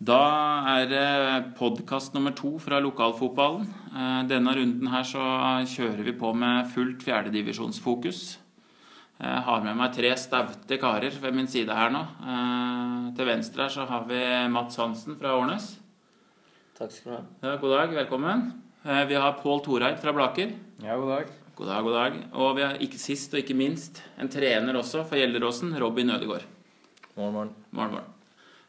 Da er det podkast nummer to fra lokalfotballen. Eh, Denne runden her så kjører vi på med fullt fjerdedivisjonsfokus. Jeg har med meg tre staute karer ved min side her nå. Eh, Til venstre her så har vi Mats Hansen fra Årnes. Takk skal du ha. Ja, god dag, velkommen. Eh, Vi har Pål Toreid fra Blaker. Ja, god dag. God dag, god dag. Og vi har ikke sist og ikke minst en trener også for Gjelleråsen, Robin Ødegaard. Morgen, morgen. Morgen, morgen.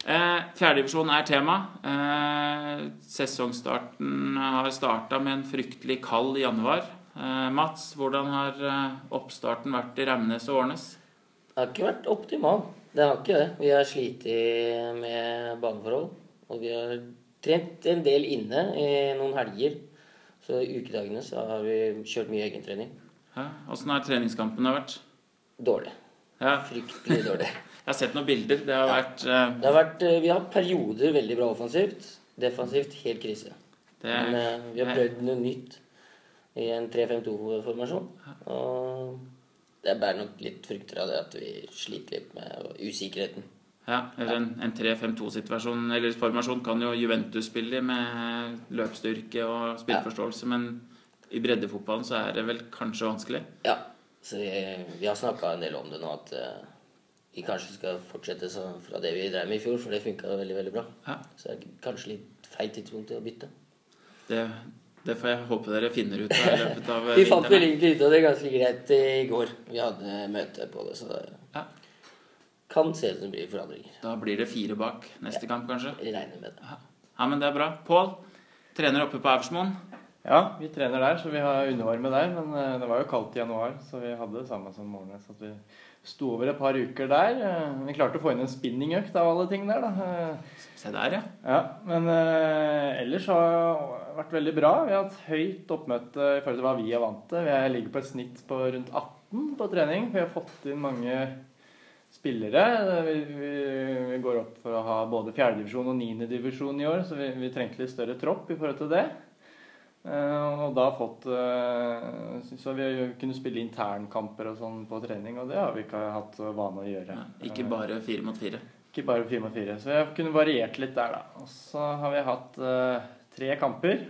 Eh, Fjerdedivisjon er tema. Eh, sesongstarten har starta med en fryktelig kald januar. Eh, Mats, hvordan har eh, oppstarten vært i Ramnes og Årnes? Det har ikke vært optimal. Det har ikke det. Vi har slitt med baneforhold. Og vi har trent en del inne i noen helger. Så i ukedagene så har vi kjørt mye egentrening. Åssen har treningskampene vært? Dårlig. Ja, Fryktelig dårlig. jeg har sett noen bilder. Det har vært uh... Det har vært, uh, vi har perioder veldig bra offensivt. Defensivt helt krise. det, Men uh, vi har prøvd noe nytt i en 3-5-2-formasjon. Og det bærer nok litt frukter av det at vi sliter litt med usikkerheten. Ja, eller en, en 3-5-2-situasjon eller formasjon kan jo Juventus spille i med løpsstyrke og spillforståelse, men i breddefotballen så er det vel kanskje vanskelig. Ja, så vi, vi har snakka en del om det nå, at vi kanskje skal fortsette så, fra det vi drev med i fjor, for det funka veldig veldig bra. Ja. Så det er kanskje litt feil tidspunkt til å bytte. Det, det får jeg håpe dere finner ut av i løpet av Vi fant vel egentlig ut av det ganske greit i går. Vi hadde møte på det, så det Ja. kan se ut som det blir forandringer. Da blir det fire bak neste kamp, kanskje. Jeg regner med det. Ja, men det er bra. Pål, trener oppe på Aursmoen. Ja, vi trener der, så vi har undervarme der. Men eh, det var jo kaldt i januar, så vi hadde det samme som Målnes. At vi sto over et par uker der. Eh, Vi klarte å få inn en spinningøkt av alle ting der, da. Eh, Se der, ja. Ja, men ellers har det vært veldig bra. Vi har hatt høyt oppmøte i forhold til hva vi er vant til. Vi ligger på et snitt på rundt 18 på trening. Vi har fått inn mange spillere. Vi, vi, vi går opp for å ha både fjerdedivisjon og niendedivisjon i år, så vi, vi trengte litt større tropp i forhold til det. Eh, og da fått eh, Så vi kunne spille internkamper og sånn på trening, og det har vi ikke hatt vane å gjøre. ja. Ikke bare fire mot fire. Ikke bare fire mot fire. Så vi har kunnet variert litt der, da. Og så har vi hatt eh, tre kamper.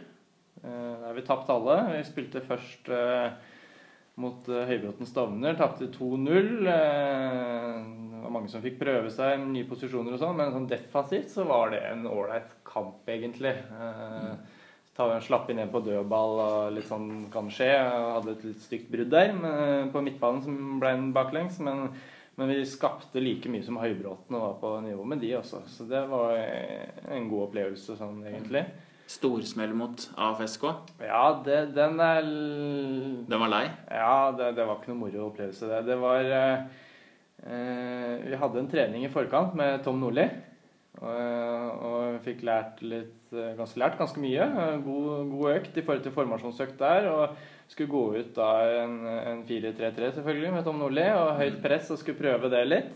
Der har vi tapt alle. Vi spilte først mot Høybråten Stovner. Tapte 2-0. Eh, det var mange som fikk prøve seg i nye posisjoner og sånn, men sånn defensivt så var det en ålreit kamp, egentlig. Ta, slapp en på dødball og litt sånn kan skje. Jeg hadde et litt stygt brudd der men, på midtbanen som ble en baklengs. men men vi skapte like mye som Høybråten og var på nivå med de også. Så det var en god opplevelse sånn egentlig. Storsmell mot AFSK. Ja, det, den er Den var lei. Ja, det, det var ikke noe moro opplevelse, det. Det var eh, eh, Vi hadde en trening i forkant med Tom Nordli. Og, og fikk lært litt eh, ganske, lært ganske mye. Eh, God, god økt i forhold til formasjonsøkt der. Og skulle gå ut da en, en 4-3-3 selvfølgelig med Tom Nordli og høyt press og skulle prøve det litt.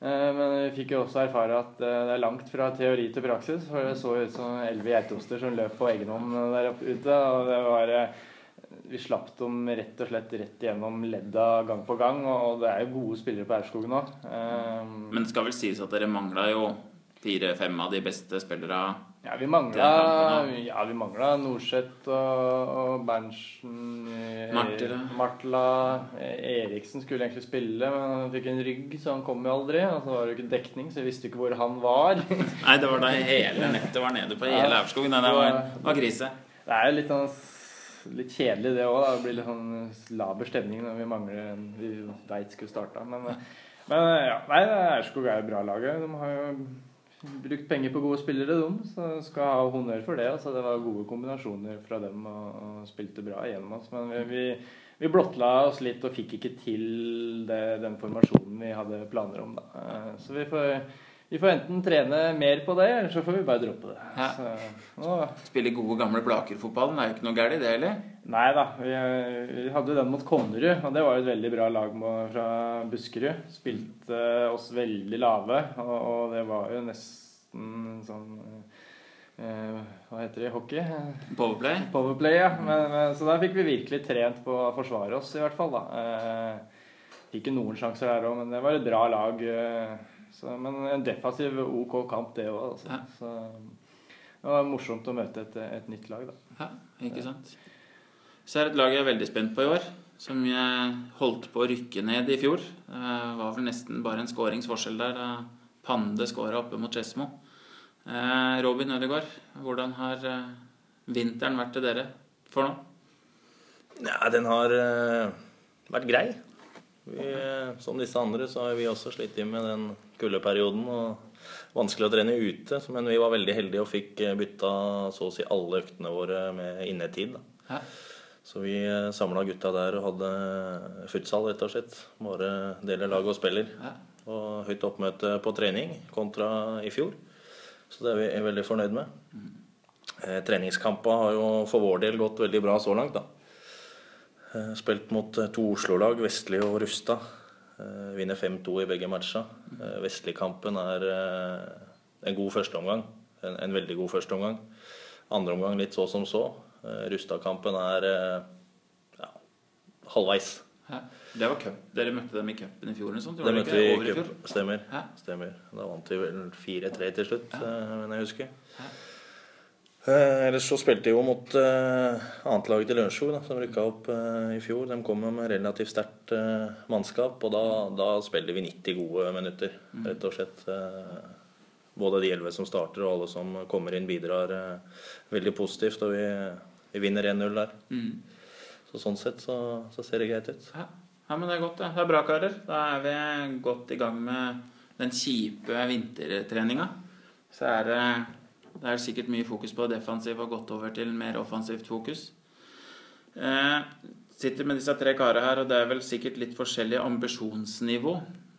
Eh, Men vi fikk jo også erfare at eh, det er langt fra teori til praksis. For det så ut som elleve geitoster som løp på egen hånd der oppe ute. Og det var eh, Vi slapp dem rett og slett rett gjennom ledda gang på gang. Og det er jo gode spillere på Aurskogen nå. Eh, Men det skal vel sies at dere mangla jo fire-fem av de beste spillere. Ja, vi mangla, ja, vi mangla Norseth og, og Berntsen. Martila. Martela. Martela. eh, Eriksen skulle egentlig spille, men han fikk en rygg, så han kom jo aldri. Og så var det jo ikke dekning, så jeg visste ikke hvor han var. Nei, det var da hele nettet var nede på hele Aurskog. Det var, var krise. Det er litt sånn litt kjedelig det òg. Det blir litt sånn laber stemning når vi mangler en vi veit skulle starta. Men, men ja, nei, Aurskog er jo bra laget. De har jo brukt penger på gode spillere, de. Så skal ha honnør for det. Altså, det var gode kombinasjoner fra dem og, og spilte bra gjennom oss. Men vi, vi, vi blottla oss litt og fikk ikke til det, den formasjonen vi hadde planer om. Da. Eh, Så vi får, vi får enten trene mer på det, eller så får vi bare droppe det. Ja. Så, nå Spille gode, gamle Blaker-fotballen er jo ikke noe galt i det heller. Nei da. Vi, vi hadde jo den mot Konnerud, og det var jo et veldig bra lag fra Buskerud. Spilte oss veldig lave, og, og det var jo nesten sånn eh, Hva heter det i hockey? Powerplay. Powerplay, ja. Men, men, så der fikk vi virkelig trent på å forsvare oss, i hvert fall. da. Eh, fikk jo noen sjanser der òg, men det var et bra lag. Eh, Så, men en defensiv OK kamp, det òg. Altså. Ja. Så det var morsomt å møte et, et nytt lag, da. Ja, ikke sant. Så er det et lag jeg er veldig spent på i år. Som jeg holdt på å rykke ned i fjor. Det var vel nesten bare en skåringsforskjell der. Pande skåra oppe mot Skedsmo. Eh, Robin Ødegaard, hvordan har eh, vinteren vært til dere for nå? Ja, den har eh, vært grei. Vi, eh, som disse andre så har vi også slitt med den kuldeperioden. og Vanskelig å trene ute, men vi var veldig heldige og fikk eh, bytta så å si alle øktene våre med innetid. Da. Så vi samla gutta der og hadde futsal, rett og slett. Bare deler lag og spiller. Hæ? Og høyt oppmøte på trening kontra i fjor. Så det er vi veldig fornøyd med. Eh, treningskampa har jo for vår del gått veldig bra så langt, da. Eh, Spilt mot eh, to Oslo-lag, Vestli og Rustad. Eh, Vinner 5-2 i begge matcher. Eh, Vestli-kampen er eh, en god førsteomgang. En, en veldig god førsteomgang. Andre omgang litt så som så. Rustad-kampen er ja, halvveis. Hæ? Det var cup. Dere møtte dem i cupen i fjor? eller sånt, Det møtte vi i cup. Stemmer. Stemmer. Da vant vi vel 4-3 til slutt, eh, men jeg husker. Ja. Eh, ellers så spilte de jo mot eh, annetlaget til Lørenskog, som rykka opp eh, i fjor. De kom med relativt sterkt eh, mannskap, og da, da spiller vi 90 gode minutter, Mm. rett og slett. Eh, både de elleve som starter, og alle som kommer inn, bidrar eh, veldig positivt. Og vi, vi vinner 1-0 der. Mm. Så sånn sett så, så ser det greit ut. Ja. ja, men det er godt. Det, det er bra, karer. Da er vi godt i gang med den kjipe vintertreninga. Så er det, det er sikkert mye fokus på defensiv og gått over til mer offensivt fokus. Eh, sitter med disse tre karene her, og det er vel sikkert litt forskjellig ambisjonsnivå.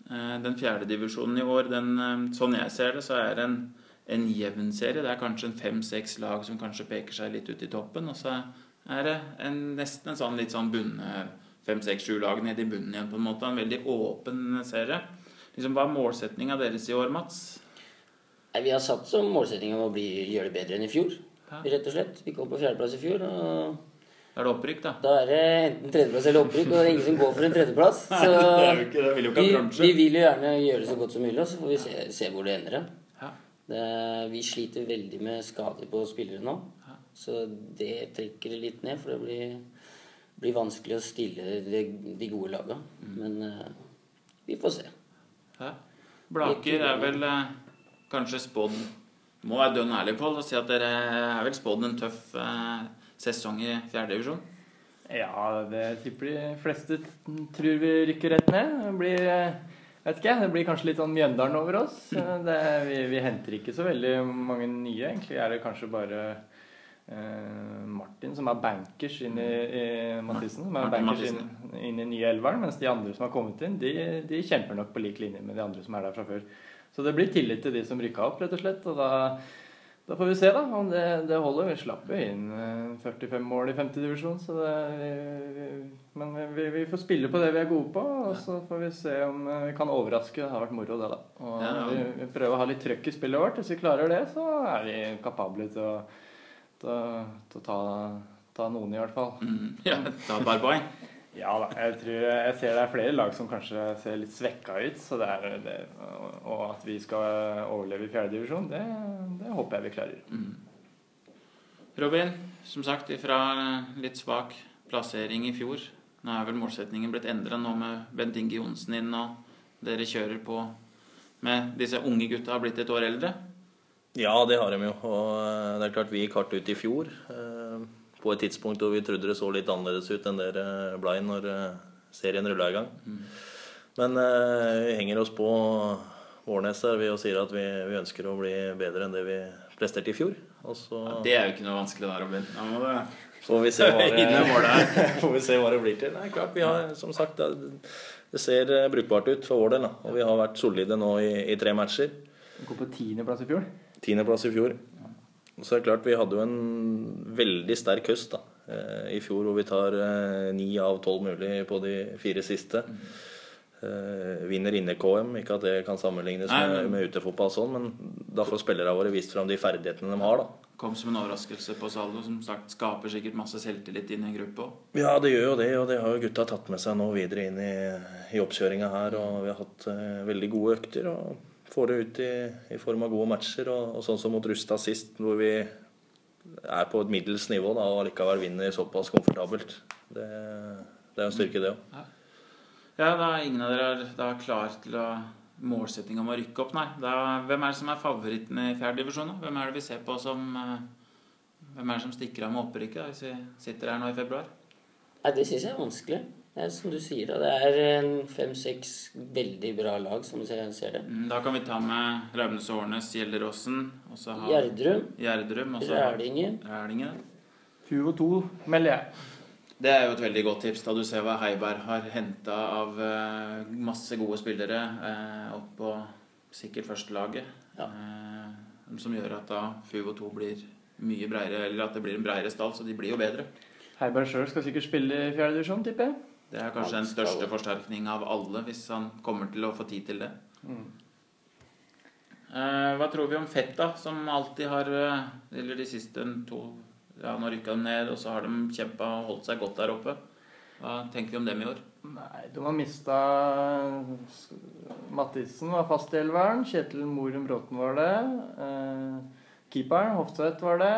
Eh, den fjerde divisjonen i år, den, eh, sånn jeg ser det, så er det en, en jevn serie. Det er kanskje en fem-seks lag som kanskje peker seg litt ut i toppen. Og så er det en, nesten en sånn litt sånn bunne fem-seks-sju lag nede i bunnen igjen, på en måte. En veldig åpen serie. Liksom, hva er målsettinga deres i år, Mats? Nei, Vi har satt som målsetting om å bli, gjøre det bedre enn i fjor. Ja. Rett og slett. Vi kom på fjerdeplass i fjor. og Da er det opprykk, da. Da er det enten tredjeplass eller opprykk, og det er ingen som går for en tredjeplass. Så det er jo ikke det. Vil jo ikke vi, vi vil jo gjerne gjøre det så godt som mulig, og så får vi se, se hvor det ender. Ja. Det- Vi sliter veldig med skader på spillere nå, så det trekker det litt ned. For det blir, blir vanskelig å stille de, de gode laga. Mm. Men uh, vi får se. Ja. Blaker er vel eh, kanskje spådd Må være dønn ærlig på og si at dere er vel spådd en tøff eh, sesong i fjerdedivisjon. Ja, det tipper de fleste tror vi rykker rett ned. Det blir, eh, vet ikke, det blir kanskje litt sånn Mjøndalen over oss. Det, vi, vi henter ikke så veldig mange nye. Egentlig er det kanskje bare eh, Martin som er bankers inn i, i Mathisen. Som er bankers inn, inn i nye elveren. Mens de andre som har kommet inn, de, de kjemper nok på lik linje med de andre som er der fra før. Så det blir tillit til de som rykka opp, rett og slett. Og da da får vi se da, om det, det holder. Vi slapp jo inn eh, 45 mål i femte divisjon. Så det, vi, vi, men vi, vi får spille på det vi er gode på, og så får vi se om eh, vi kan overraske. Det har vært moro, det, da. Og Ja, ja. Vi, vi prøver å ha litt trøkk i spillet vårt. Hvis vi klarer det, så er vi kapable til å, til, til å ta, ta noen, i hvert fall. Mm. Ja, ta et par poeng. Ja da. Jeg, tror, jeg ser det er flere lag som kanskje ser litt svekka ut. Så det er, det, og at vi skal overleve i fjerdedivisjon, det, det håper jeg vi klarer. Mm. Robin, som sagt, ifra litt svak plassering i fjor. Nå er vel målsetningen blitt endra nå med Bent Inge Johnsen inn, og dere kjører på med disse unge gutta har blitt et år eldre. Ja, det har de jo. Og eh, det er klart vi gikk hardt ut i fjor. På et tidspunkt hvor vi trodde det så litt annerledes ut enn det det blei når eh, serien rulla i gang. Men eh, vi henger oss på Vårnes her og sier at vi, vi ønsker å bli bedre enn det vi presterte i fjor. Og så Det er jo ikke noe vanskelig der Robin. Da må du får vi det, får vi se hva det blir til. Nei, klart vi har, som sagt, det, det ser eh, brukbart ut for vår del. Da. Og vi har vært solide nå i, i tre matcher. Vi kom på tiendeplass i fjor. Tiendeplass i fjor. Så er det klart, vi hadde jo en veldig sterk høst da, eh, i fjor, hvor vi tar eh, ni av tolv mulig på de fire siste. Uh, vinner inne-KM. Ikke at det kan sammenlignes Nei, med, men- med utefotball, sånn, men da får spillerne våre vist fram de ferdighetene de har. da. Kom som en overraskelse på Saldo, som sagt skaper sikkert masse selvtillit inn i en gruppe òg. Ja, det gjør jo det, og det har jo gutta tatt med seg nå videre inn i, i oppkjøringa her. Og vi har hatt uh, veldig gode økter. og får det ut i, i form av gode matcher. Og, og sånn som mot Rustad sist, hvor vi er på et middels nivå da, og allikevel vinner såpass komfortabelt. Det, det er en styrke, det òg. Ja, da er ingen av dere er da klar til å målsetting om å rykke opp, nei. Da, hvem er det som er favoritten i fjerde divisjon? Hvem er det vi ser på som eh, Hvem er det som stikker av med opprykket hvis vi sitter her nå i februar? Nei, det syns jeg er vanskelig. Det er som du sier, da. Det er en fem-seks veldig bra lag, som jeg ser det. Mm, Da kan vi ta med Raumnes og Årnes, Gjelleråsen, og så har Gjerdrum, Gjerdrum og så har Rælingen. Rælingen. Fuo 2 melder jeg. Det er jo et veldig godt tips, da du ser hva Heiberg har henta av eh, masse gode spillere eh, opp på sikkert førstelaget. Ja. Eh, som gjør at da Fuvo 2 blir mye breiere, eller at det blir en breiere stall, så de blir jo bedre. Heiberg sjøl skal sikkert spille i fjerde divisjon, tipper jeg. Det er kanskje den største forsterkning av alle, hvis han kommer til å få tid til det. Eh, hva tror vi om Fetta, som alltid har eh, Eller de siste to Ja, nå rykka de ned, og så har de kjempa og holdt seg godt der oppe. Hva tenker vi om dem i år? Nei, de har mista Mathisen var fast i elveren. Kjetil Morum Bråten var det. Eh, keeperen Hoftvedt, var det.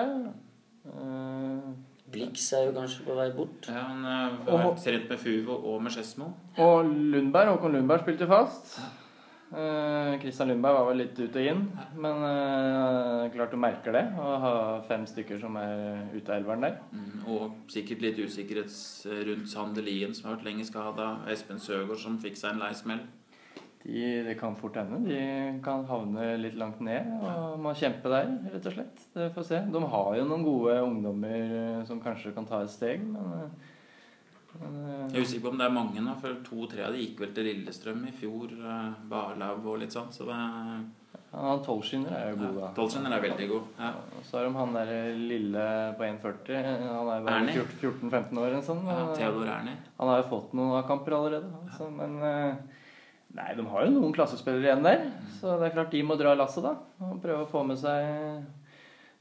Eh, Blix er jo kanskje på vei bort. Ja, Han eh, har vært trent med Fuvo og med Skedsmo. og Lundberg, Håkon Lundberg spilte fast. Eh, Kristian Lundberg var vel litt ut og inn, men eh, klart du merker det. Å ha fem stykker som er ute av elveren der. Mm, Og sikkert litt usikkerhet rundt Sandelien, som har vært lenge skada. Espen Søgaard, som fikk seg en lei smell. De, det kan fort hende. De kan havne litt langt ned og må kjempe der, rett og slett. Det får se. De har jo noen gode ungdommer eh, som kanskje kan ta et steg, men, eh, men eh, Jeg er usikker på om det er mange nå, for to-tre av de gikk vel til Lillestrøm i fjor. Barlaug og litt sånn. Så det er han tolvskinner er jo god, da. Tolvskinner er veldig god. Ja. Og så har de han der lille på 1,40. Han er bare 14-15 år eller sånn. Ja, Theodor Ernie. Han har jo fått noen A-kamper allerede. Altså, men Nei, de har jo noen klassespillere igjen der. Så det er klart de må dra lasset, da. Og prøve å få med seg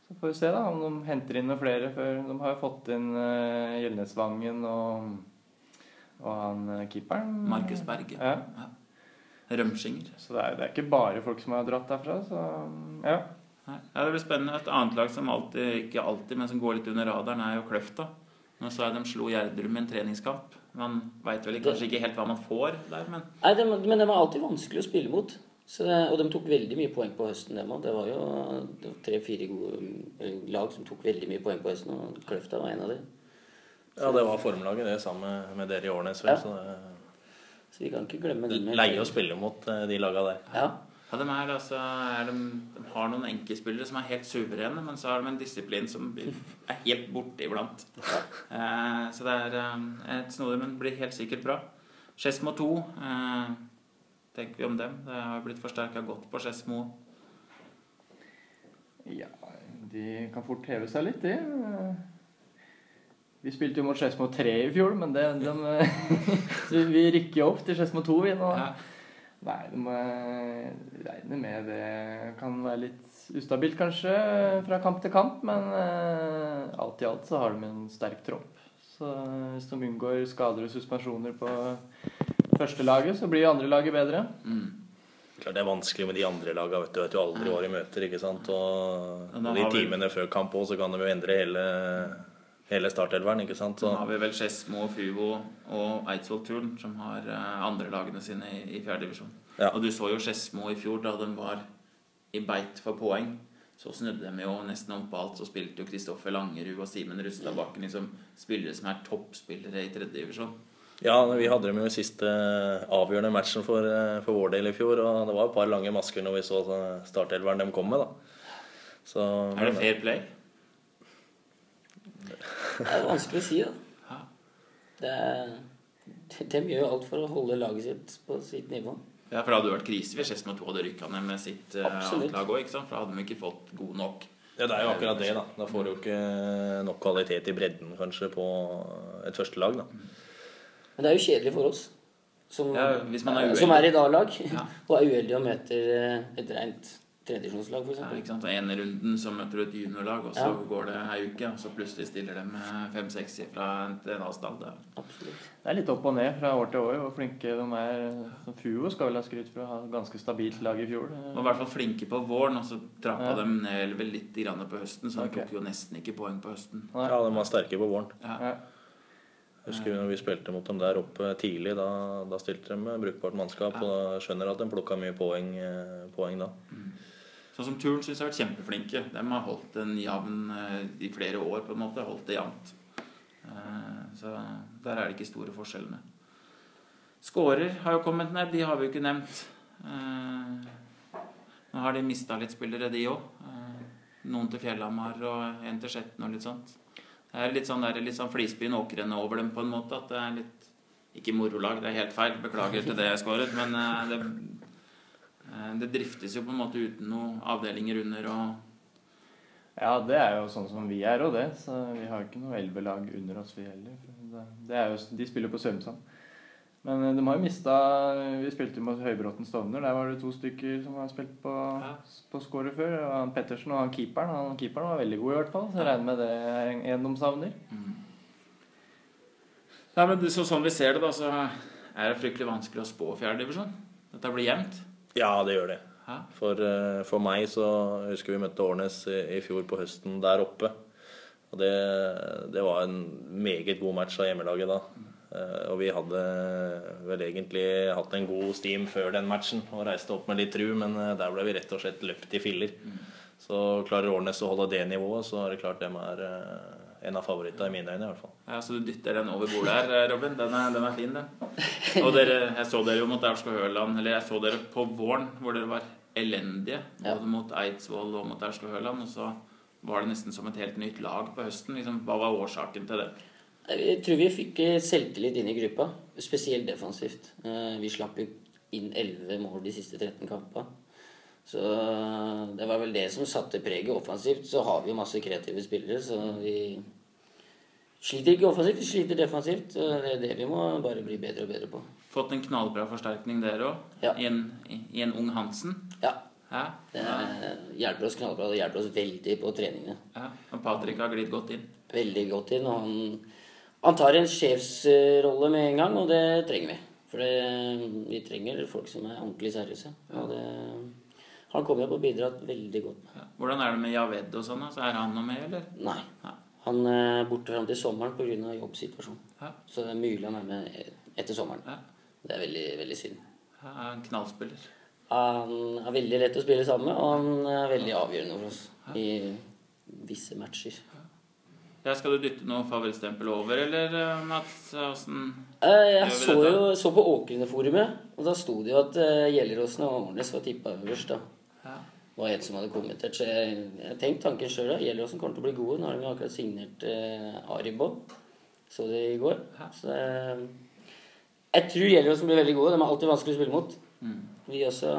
Så får vi se da om de henter inn noen flere før De har jo fått inn uh, Gjelnesvangen og, og han uh, keeperen. Markus Berge. Ja. Ja. Rømskinger. Så det er, det er ikke bare folk som har dratt derfra. Så ja. Nei. Ja, det blir spennende. Et annet lag som alltid, ikke alltid, men som går litt under radaren, er jo Kløfta. Nå så jeg de slo Gjerdrum i en treningskamp. Man veit vel kanskje ikke helt hva man får der, men Nei, de, men de var alltid vanskelig å spille mot. Så det, og de tok veldig mye poeng på høsten, dem òg. Det var jo tre-fire gode eh, lag som tok veldig mye poeng på høsten, og Kløfta var en av dem. Ja, det var formlaget, det, sammen med- med dere i Årnes. Ja. Så det Så vi kan ikke glemme dem. er leie å spille mot eh, de laga der. Ja. Ja, de, er, altså, er de, de har noen enkeltspillere som er helt suverene, men så har de en disiplin som er helt borte iblant. Eh, så det er eh, et snodig, men blir helt sikkert bra. Skedsmo 2, eh, tenker vi om dem? Det har blitt forsterka godt på Skedsmo. Ja, de kan fort heve seg litt, de. Vi spilte jo mot Skedsmo 3 i fjor, men det, de, vi rykker jo opp til Skedsmo 2 vi nå. Ja. Nei, de må regne med det kan være litt ustabilt kanskje fra kamp til kamp, men eh, alt i alt så har de en sterk tropp. Så hvis de unngår skader og suspensjoner på første laget, så blir andre laget bedre. Mm. Klart Det er vanskelig med de andre laga. Vet du vet jo aldri hva de møter. ikke sant? Og og de timene før kamp òg, så kan de jo endre hele, hele startelveren. ikke sant? Så har vi vel Skedsmo, Fuvo og Eidsvoll Turn som har andre andrelagene sine i, i fjerde divisjon. Ja. Og du så jo Skedsmo i fjor, da de var i beit for poeng. Så snudde de jo nesten om på alt. Så spilte jo Kristoffer Langerud og Simen Rustadbakken liksom spillere som er toppspillere i tredje divisjon. Ja, vi hadde dem jo i siste avgjørende matchen for, eh, for vår del i fjor. Og det var et par lange masker når vi så startelveren de kom med, da. Så, Er det fair play? Det er vanskelig å si, da. Ja. Det er, de gjør jo alt for å holde laget sitt på sitt nivå. Ja, for det hadde vært krise hvis Skedsmo 2 hadde rykka ned med sitt uh, Absolutt. lag òg, For da hadde de ikke fått god nok. Ja, det er jo akkurat det, da. Da får du jo ikke nok kvalitet i bredden, kanskje, på et førstelag. Men det er jo kjedelig for oss som, Ja, hvis man er som er i dag-lag, Ja. og er uheldige og møter eh, et rent tredjevisjonslag, Ja, f.eks. ikke sant? Ene runden så møter du et juniorlag, og så Ja. går det ei uke, og så plutselig stiller de med fem-seks fra en. Det er- Absolutt. Det er litt opp og ned fra år til år hvor flinke de er. Fuo skal vel ha skryt for å ha ganske stabilt lag i fjor. De var i hvert fall flinke på våren, og så trappa Ja. de ned vel litt grann på høsten, så de okay. tok jo nesten ikke poeng på høsten. Nei. Ja, de var sterke på våren. Ja. Ja. Husker når vi spilte mot dem der oppe tidlig, da, da stilte de med brukbart mannskap. Og da skjønner at de plukka mye poeng, eh, poeng da. Sånn som Turn syns jeg har vært kjempeflinke. De har holdt en jevn eh, i flere år, på en måte. Holdt det jevnt. Eh, Så der er det ikke store forskjellene. Skårer har jo kommet ned. De har vi jo ikke nevnt. Nå har de mista litt spillere, de òg. Noen til Fjellhamar og en til Skjetten og litt sånt. Det er litt sånn, sånn Flisbyen åkrene over dem på en måte. At det er litt Ikke morolag, det er helt feil. Beklager til det jeg skåret. Men eh, det, eh, det driftes jo på en måte uten noen avdelinger under og Ja, det er jo sånn som vi er og det. Så vi har ikke noe elvelag under oss, vi heller. Det, det er jo, de spiller på Sørumsand. Men eh, de har jo mista Vi spilte jo mot Høybråten Stovner. Der var det to stykker som har spilt på, Ja. på scoret før. Og han Pettersen og han keeperen. Han keeperen var veldig god, i hvert fall. Så jeg regner med det er en- de savner. Nei, men det, så Sånn vi ser det, da, så er det fryktelig vanskelig å spå fjerdedivisjon. Dette blir jevnt. Ja, det gjør det. For, eh, for meg så jeg husker vi møtte Årnes i, i fjor på høsten der oppe. Og det, det var en meget god match av hjemmelaget da. Eh, Og vi hadde vel egentlig hatt en god steam før den matchen og reiste opp med litt tru, men eh, der ble vi rett og slett løpt i filler. Så klarer Årnes å holde det nivået, så er det klart dem er eh, en av favorittene i mine øyne i hvert fall. Ja, Så du dytter den over bordet her, Robin. Den er, den er fin, den. Og dere, jeg så dere jo mot Aurskog Høland, eller jeg så dere på våren, hvor dere var elendige. Ja. Mot Eidsvoll og mot Aurskog Høland. Og så var det nesten som et helt nytt lag på høsten. Liksom, hva var årsaken til det? Jeg tror vi fikk eh, selvtillit inn i gruppa, spesielt defensivt. Eh, Vi slapp jo inn 11 mål de siste 13 kampene. Så eh, det var vel det som satte preget offensivt. Så har vi masse kreative spillere, så vi sliter ikke offensivt, vi sliter defensivt. Det er det vi må bare bli bedre og bedre på. Fått en knallbra forsterkning dere òg. Ja. I, en, i, en ung Hansen. Ja, Ja. det er- hjelper oss knallbra. Det hjelper oss veldig på treningene. ja. Og Patrick har glidd godt inn. veldig godt inn. Og han, han tar en sjefsrolle med en gang, og det trenger vi. For det, vi trenger folk som er ordentlig seriøse. Og det han kommer opp og bidratt veldig godt. Ja. Hvordan er det med Javed og sånn? Så er han noe med, eller? Nei. Ja. Han er borte fram til sommeren pga. jobbsituasjonen. Ja. Så det er mulig han er med etter sommeren. Ja. Det er veldig, veldig synd. Ja, en knallspiller. Han er veldig lett å spille sammen med, og han er veldig avgjørende for oss i visse matcher. Ja, skal du dytte noe favorittstempel over, eller eh, Mats? Åssen Eh, Jeg så dette? jo så på Åkrene-forumet, og da sto det jo at uh, Gjelleråsen og Årnes var tippa øverst. da. ja. Det var en som hadde kommentert, så jeg, jeg tenkte tanken sjøl. Gjelleråsen kommer til å bli gode. Nå har de akkurat signert uh, Aribob. Så det i går. Ja. Så uh, jeg tror Gjelleråsen blir veldig gode. De er alltid vanskelig å spille mot. Mm. Vi også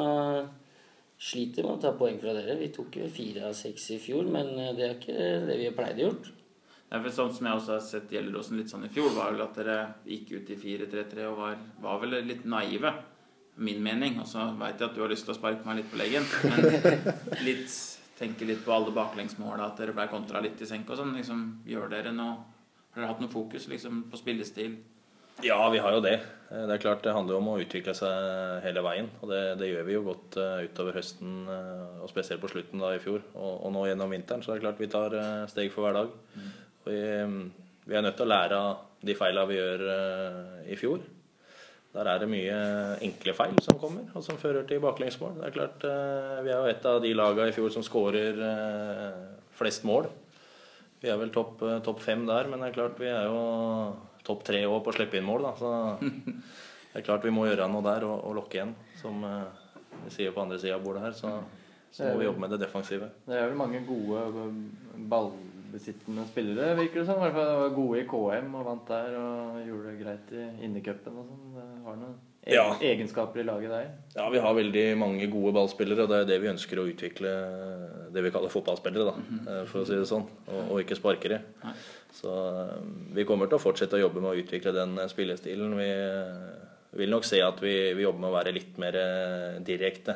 sliter med å ta poeng fra dere. Vi tok jo fire av seks i fjor, men det er ikke det vi pleide å gjort. Er sånn som jeg også har sett Gjelleråsen litt sånn i fjor, var vel at dere gikk ut i 4-3-3 og var, var vel litt naive. Min mening. Og så veit jeg at du har lyst til å sparke meg litt på leggen. Men litt, tenke litt på alle baklengsmåla, at dere ble kontra litt i senk og sånn. Liksom, gjør dere noe Har dere hatt noe fokus liksom, på spillestil? Ja, vi har jo det. Eh, Det er klart det handler om å utvikle seg hele veien. Og det, det gjør vi jo godt eh, utover høsten, eh, og spesielt på slutten da i fjor. Og, og nå gjennom vinteren så er det klart vi tar steg for hver dag. Og vi, vi er nødt til å lære av de feilene vi gjør eh, i fjor. Der er det mye enkle feil som kommer, og som fører til baklengsmål. Det er klart, eh, Vi er jo et av de lagene i fjor som skårer eh, flest mål. Vi er vel topp topp fem der, men det er klart vi er jo topp tre òg på å slippe inn mål. Da. Så det er klart vi må gjøre noe der og, og lokke igjen, som vi sier på andre sida av bordet her. Så, så må vi jobbe med det defensive. Det er vel mange gode eh, ballbesittende spillere, virker det som. I hvert fall var gode i KM og vant der og gjorde det greit i innecupen og sånn. Har noen egen, Ja. egenskaper i laget der. Ja, vi har veldig mange gode ballspillere, og det er det vi ønsker å utvikle det vi kaller fotballspillere, da, eh, for å si det sånn, og, og ikke sparkere. Nei. Så eh, vi kommer til å fortsette å jobbe med å utvikle den eh, spillestilen. Vi eh, vil nok si at vi, vi jobber med å være litt mer eh, direkte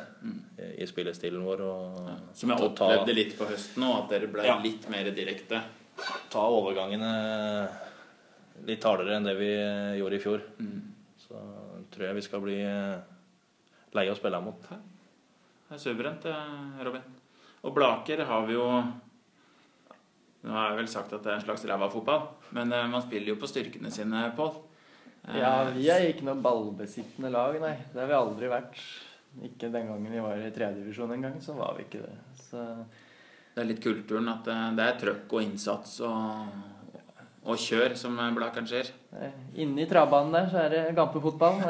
i spillestilen vår. Og, Som jeg ta- opplevde litt på høsten nå, at dere ble Ja. litt mer direkte. Ta overgangene litt hardere enn det vi gjorde i fjor. Så tror jeg vi skal bli lei leie å spille mot. Det er suverent, Robin. Og Blaker har vi jo Nå har jeg vel sagt at det er en slags ræva fotball, men eh, man spiller jo på styrkene sine, Pål. Eh, Ja, vi er ikke noe ballbesittende lag, nei. Det har vi aldri vært. Ikke den gangen vi var i tredjedivisjon engang, så var vi ikke det. Så Det er litt kulturen at det, det er trøkk og innsats og, og kjør som Blakeren skjer. eh, inne i travbanen der så er det gampefotball.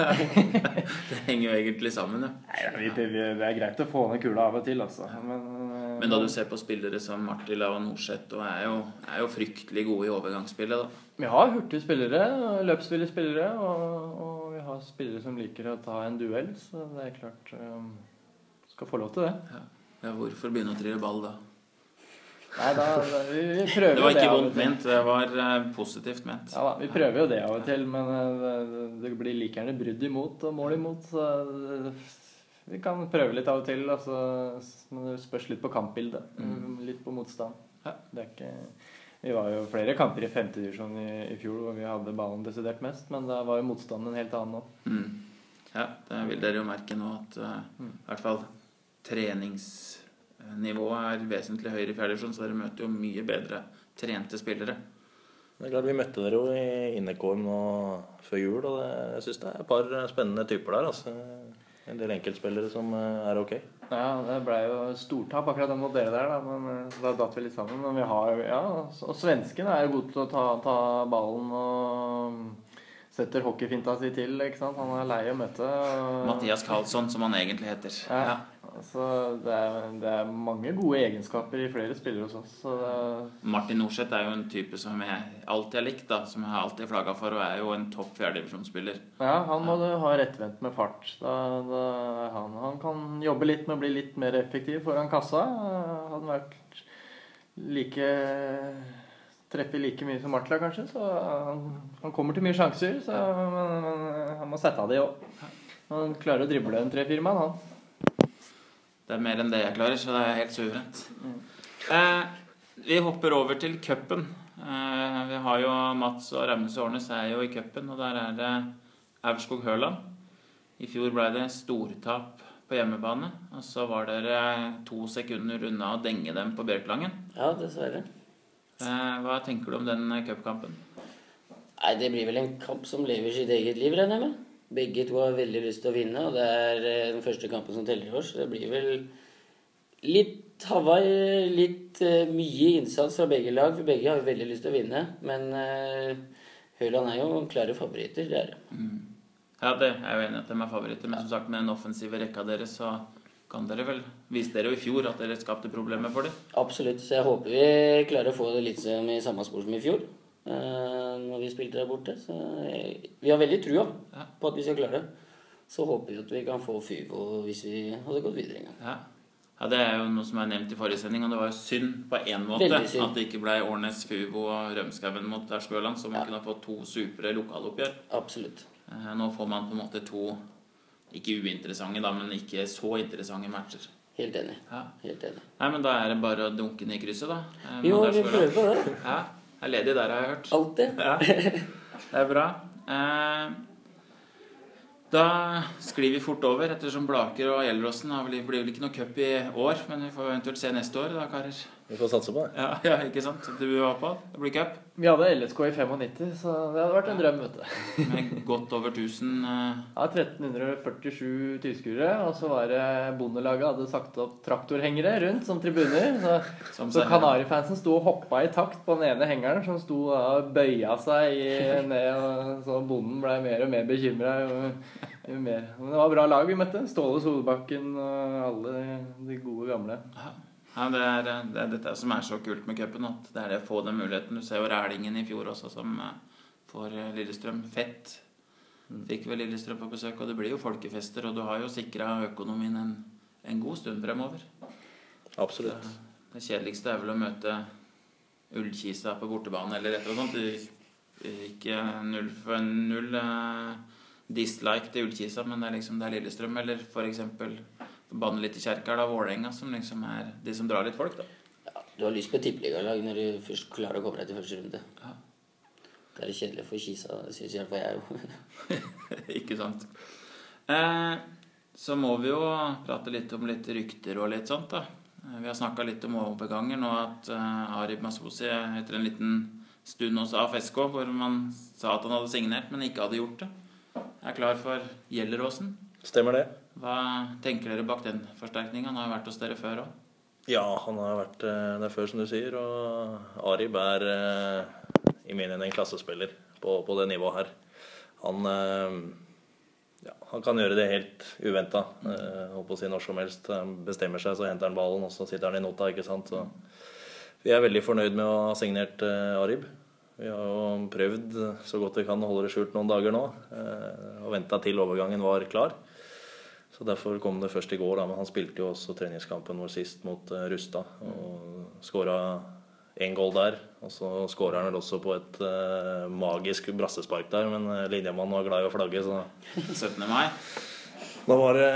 Det henger jo egentlig sammen, jo. Nei, vi, vi, det er greit å få ned kula av og til, altså. Men, eh, Men da du ser på spillere som Martila og Norseth, og er jo, er jo fryktelig gode i overgangsspillet, da. Vi har hurtige spillere, løpsvillige spillere, og, og vi har spillere som liker å ta en duell, så det er klart um, Skal få lov til det. Ja, hvorfor begynne å trille ball da? Nei, da, da vi, vi prøver Det var ikke vondt ment, det var uh, positivt ment. Ja da, vi prøver jo det av og til, men uh, det, blir like gjerne brudd imot og mål imot, så det, vi kan prøve litt av og til, altså, men det spørs litt på kampbildet. Litt på motstand. Ja. Det er ikke Vi var jo flere kamper i femtedivisjon i, i fjor hvor vi hadde ballen desidert mest, men da var jo motstanden en helt annen nå. Mm. Ja, det vil dere jo merke nå at uh, Mm. i hvert fall treningsnivået er vesentlig høyere i fjerdedivisjon, så dere møter jo mye bedre trente spillere. Det er klart Vi møtte dere jo i Innekorn før jul, og det, jeg syns det er et par spennende typer der. altså. En del enkeltspillere som eh, er ok. Ja, det ble jo stortap akkurat mot dere der, da, men eh, så da datt vi litt sammen. Men vi har ja, og svenskene er jo gode til å ta, ta ballen og setter hockeyfinta si til, ikke sant. Han er lei å møte. og- Mathias Karlsson, som han egentlig heter. Ja. Ja. Så det er, det er mange gode egenskaper i flere spillere hos oss. Martin Norseth er jo en type som jeg alltid har likt, da, som jeg har alltid flagga for, og er jo en topp fjerdedivisjonsspiller. ja, han må du ha rettvendt med fart. Da, da, han, han kan jobbe litt med å bli litt mer effektiv foran kassa. Hadde han vært like Treffer like mye som Martla, kanskje. Så han, han kommer til mye sjanser. Så, men, men han må sette av det òg. Han klarer å drible en tre-fire mann, han. Det er mer enn det jeg klarer, så det er helt suverent. Eh, vi hopper over til cupen. Eh, vi har jo Mats og Ramnes og Årnes er jo i cupen, og der er det Aurskog-Høland. I fjor ble det stortap på hjemmebane, og så var dere to sekunder unna å denge dem på Bjørklangen. Ja, dessverre. Eh, hva tenker du om den cupkampen? Nei, det blir vel en kamp som lever sitt eget liv, regner jeg med. Begge to har veldig lyst til å vinne, og det er eh, den første kampen som teller i år. Så det blir vel litt Hawaii, litt eh, mye innsats fra begge lag, for begge har veldig lyst til å vinne. Men uh, Høland er jo klare favoritter, det er det. Ja, det er jeg jo enig at de er favoritter, men som sagt med den offensive rekka deres, så kan dere vel vise dere i fjor at dere skapte problemer for dem. Absolutt. Så jeg håper vi klarer å få det litt som i samme spor som i fjor. Eh, når vi spilte der borte. Så jeg, vi har veldig trua Ja. på at vi skal klare det. Så håper vi at vi kan få Fyvo hvis vi hadde gått videre en gang. Ja. ja, det er jo noe som er nevnt i forrige sending, og det var jo synd på én måte at det ikke ble Årnes, Fyvo og Rømskauen mot Aurskog-Høland, så man kunne ha fått to supre lokaloppgjør. Absolutt. Eh, Nå får man på en måte to ikke uinteressante, da, men ikke så interessante matcher. Helt enig. Ja. Helt enig. Nei, men da er det bare å dunke ned i krysset, da. Jo, Vi må mot vi Aurskog-Høland. prøve på det. Ja, er ledig der, har jeg hørt. Alltid. Ja, det er bra. Eh, da sklir vi fort over, ettersom Blaker og Gjelleråsen blir vel ikke noe cup i år. Men vi får eventuelt se neste år, da, karer. Vi får satse på det. Ja, ja ikke sant? Du var på? Det blir cup Vi hadde LSK i 95, så det hadde vært en drøm, vet du. med godt over 1000 uh... Ja, 1347 tilskuere, og så var det Bondelaget hadde sagt opp traktorhengere rundt som tribuner. Så, Som så Kanarifansen sto og hoppa i takt på den ene hengeren, som sto og bøya seg i, ned, og så bonden ble mer og mer bekymra. Men det var bra lag vi møtte. Ståle Solbakken og alle de gode gamle. Ja, det er, eh, det er dette som er så kult med cupen. At det er det å få den muligheten. Du ser jo Rælingen i fjor også, som eh, får eh, Lillestrøm fett. Fikk vel Lillestrøm på besøk, og det blir jo folkefester. Og du har jo sikra økonomien en, en god stund fremover. Absolutt. Det kjedeligste er vel å møte Ullkisa på bortebane eller et eller annet sånt. Ikke null for null dislike til Ullkisa, men det er liksom det er Lillestrøm eller f.eks. banne litt i kjerka, er da Vålerenga som liksom er de som drar litt folk, da. Ja, du har lyst på tippeligalag når du først klarer å komme deg til første runde. Ja. Det er kjedelig for Kisa, syns i hvert fall jeg jo. Ikke sant. Eh, så må vi jo prate litt om litt rykter og litt sånt, da. Eh, Vi har snakka litt om overganger nå, at uh, Arib Masosi etter en liten stund hos AFSK, hvor man sa at han hadde signert, men ikke hadde gjort det, er klar for Gjelleråsen. Stemmer det. Hva tenker dere bak den forsterkninga? Han har jo vært hos dere før òg. Ja, han har vært eh, der før, som du sier. Og Arib er eh, i min mening en klassespiller på, på det nivået her. Han, eh, ja, han kan gjøre det helt uventa. Holdt å si når som helst. Han bestemmer seg, så henter han ballen, og så sitter han i nota. ikke sant? Så vi er veldig fornøyd med å ha signert Arib. Vi har jo prøvd så godt vi kan å holde det skjult noen dager nå. Og venta til overgangen var klar. Så Derfor kom det først i går. Da, men han spilte jo også treningskampen vår sist mot uh, Rustad. Og skåra én goal der. Og så skåra han vel også på et uh, magisk brassespark der, men uh, linjemannen var glad i å flagge, så 17. mai. da var det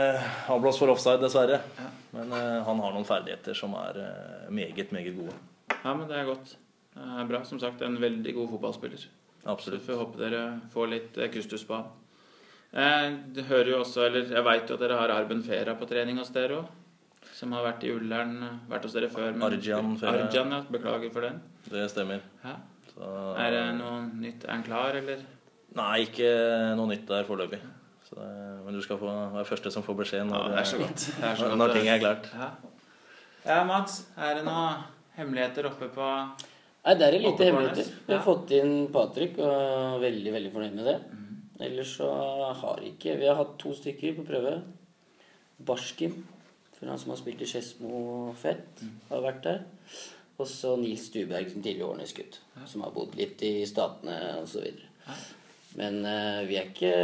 avblåst for offside, dessverre. Men uh, han har noen ferdigheter som er meget, meget gode. Ja, men det er godt. Det er bra. Som sagt, en veldig god fotballspiller. Så Absolutt. får jeg håpe dere får litt kustus på han. Eh, det hører jo også, eller Jeg veit jo at dere har Arben Fera på trening hos dere òg. Som har vært i Ullern, eh, vært hos dere før. men- Arjan Fera. Arjan, ja. Beklager for den. Det stemmer. Ja. Så, Er det noe nytt? Er han klar, eller? Nei, ikke noe nytt der foreløpig. Det- Men du skal få være første som får beskjed Ja, det er så godt. Det er så når, godt. når ting er klart. Ja. ja, Mats. Er det noen hemmeligheter oppe på Nei, det er lite hemmeligheter. Vi har Ja. fått inn Patrick og er veldig, veldig fornøyd med det. Ellers så har ikke Vi har hatt to stykker på prøve. Barskim, for han som har spilt i Skedsmo Fett, har vært der. Og så Nils Stuberg, som tidligere Årnes-gutt, som har bodd litt i Statene osv. Men uh, vi er ikke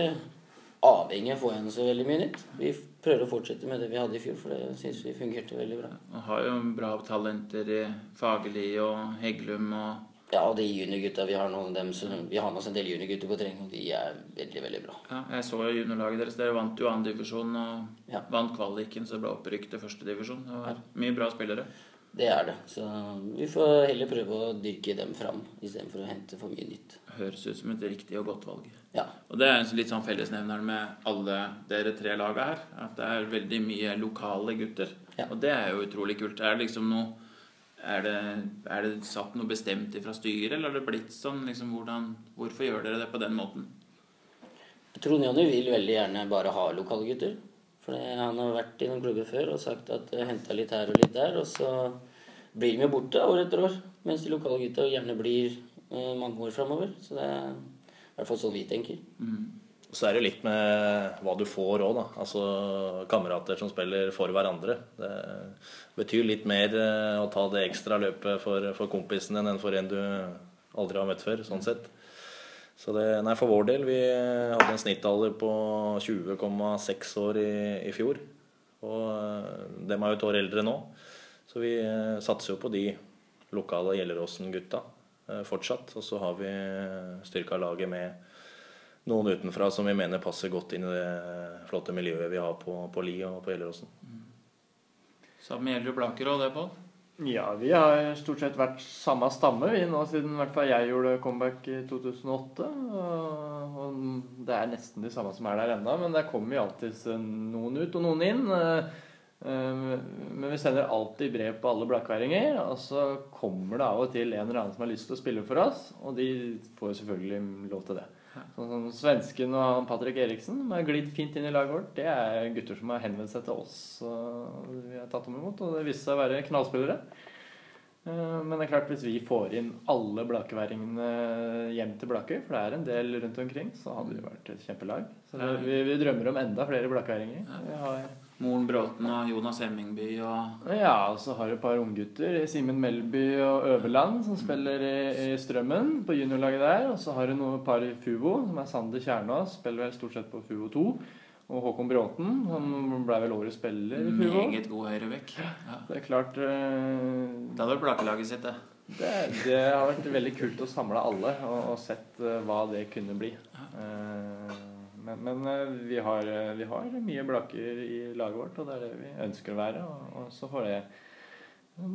avhengig av å få igjen så veldig mye nytt. Vi prøver å fortsette med det vi hadde i fjor, for det syns vi fungerte veldig bra. Og har jo bra talenter i Fagerli og Hegglum og Ja, de juniorgutta vi har nå, dem vi har med oss en del juniorgutter på trening, og de er veldig, veldig bra. Ja, jeg så juniorlaget deres. Dere vant jo andredivisjon og Ja. vant kvaliken, så det ble opprykk til førstedivisjon. Det var mye bra spillere. Det er det. Så vi får heller prøve å dyrke dem fram istedenfor å hente for mye nytt. Høres ut som et riktig og godt valg. Ja. Og det er litt sånn fellesnevner med alle dere tre laga her. At det er veldig mye lokale gutter. Ja. Og det er jo utrolig kult. Det Er liksom noe er det, er det satt noe bestemt fra styret, eller har det blitt sånn? Liksom, hvordan, hvorfor gjør dere det på den måten? Trond Jonny vil veldig gjerne bare ha lokale gutter. For han har vært i noen klubber før og sagt at jeg henta litt her og litt der, og så blir de jo borte år etter år. Mens de lokale gutta gjerne blir eh, mange år framover. Så det er i hvert fall sånn vi tenker. Så er det litt med hva du får òg, da. Altså kamerater som spiller for hverandre. Det betyr litt mer eh, å ta det ekstra løpet for, for kompisen din enn for en du aldri har møtt før, sånn sett. Så det, nei, for vår del, vi hadde en snittalder på 20,6 år i, i fjor. Og eh, dem er jo et år eldre nå. Så vi eh, satser jo på de lokale Gjelleråsen-gutta fortsatt. Og så har vi styrka laget med noen utenfra som vi mener passer godt inn i det flotte miljøet vi har på, på Li og på Gjelleråsen. Samme gjelder jo Blaker òg, det, Pål. Ja, vi har stort sett vært samme stamme vi nå siden i hvert fall jeg gjorde comeback i 2008. Og og det er nesten de samme som er der ennå, men der kommer jo alltid noen ut og noen inn. Eh, eh, Men vi sender alltid brev på alle blakkværinger, og så kommer det av og til en eller annen som har lyst til å spille for oss, og de får selvfølgelig lov til det. Sånn som svensken og han Patrick Eriksen, som har glidd fint inn i laget vårt, det er gutter som har henvendt seg til oss, og vi har tatt dem imot, og det viste seg å være knallspillere. Eh, Men det er klart, hvis vi får inn alle blakeværingene hjem til Blakøy, for det er en del rundt omkring, så hadde det vært et kjempelag. Så vi, vi drømmer om enda flere blakeværinger. Vi har Moren Bråten og Jonas Hemmingby og ja, og så har du et par unggutter. Simen Melby og Øverland som spiller i, i Strømmen, på juniorlaget der. Og så har du noen par i Fuvo, som er Sander Kjernås, spiller vel stort sett på Fuvo 2. Og Håkon Bråten, som ble vel årets spiller i Fuvo. meget god høyrebekk. Ja. Det er klart uh... Det hadde vært Blakelaget sitt, det. det, det har vært veldig kult å samle alle og, og sett uh, hva det kunne bli. Eh, men, men eh, vi, har, eh, vi har mye blaker i laget vårt, og det er det vi ønsker å være. Og, og så får det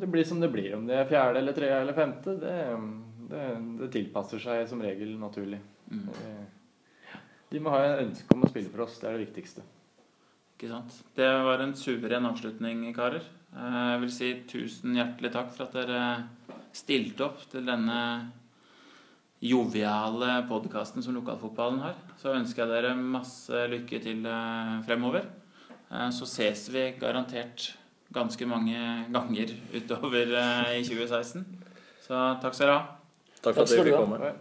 det blir som det blir. Om det er fjerde eller tredje eller femte, det, det, det tilpasser seg som regel naturlig. Mm. De må ha en ønske om å spille for oss. Det er det viktigste. Ikke sant? Det var en suveren avslutning, karer. Eh, Jeg vil si tusen hjertelig takk for at dere stilte opp til denne joviale podkasten som lokalfotballen har. Så ønsker jeg dere masse lykke til eh, fremover. Eh, Så ses vi garantert ganske mange ganger utover eh, i 2016. Så takk skal dere ha. Takk for at dere du fikk komme.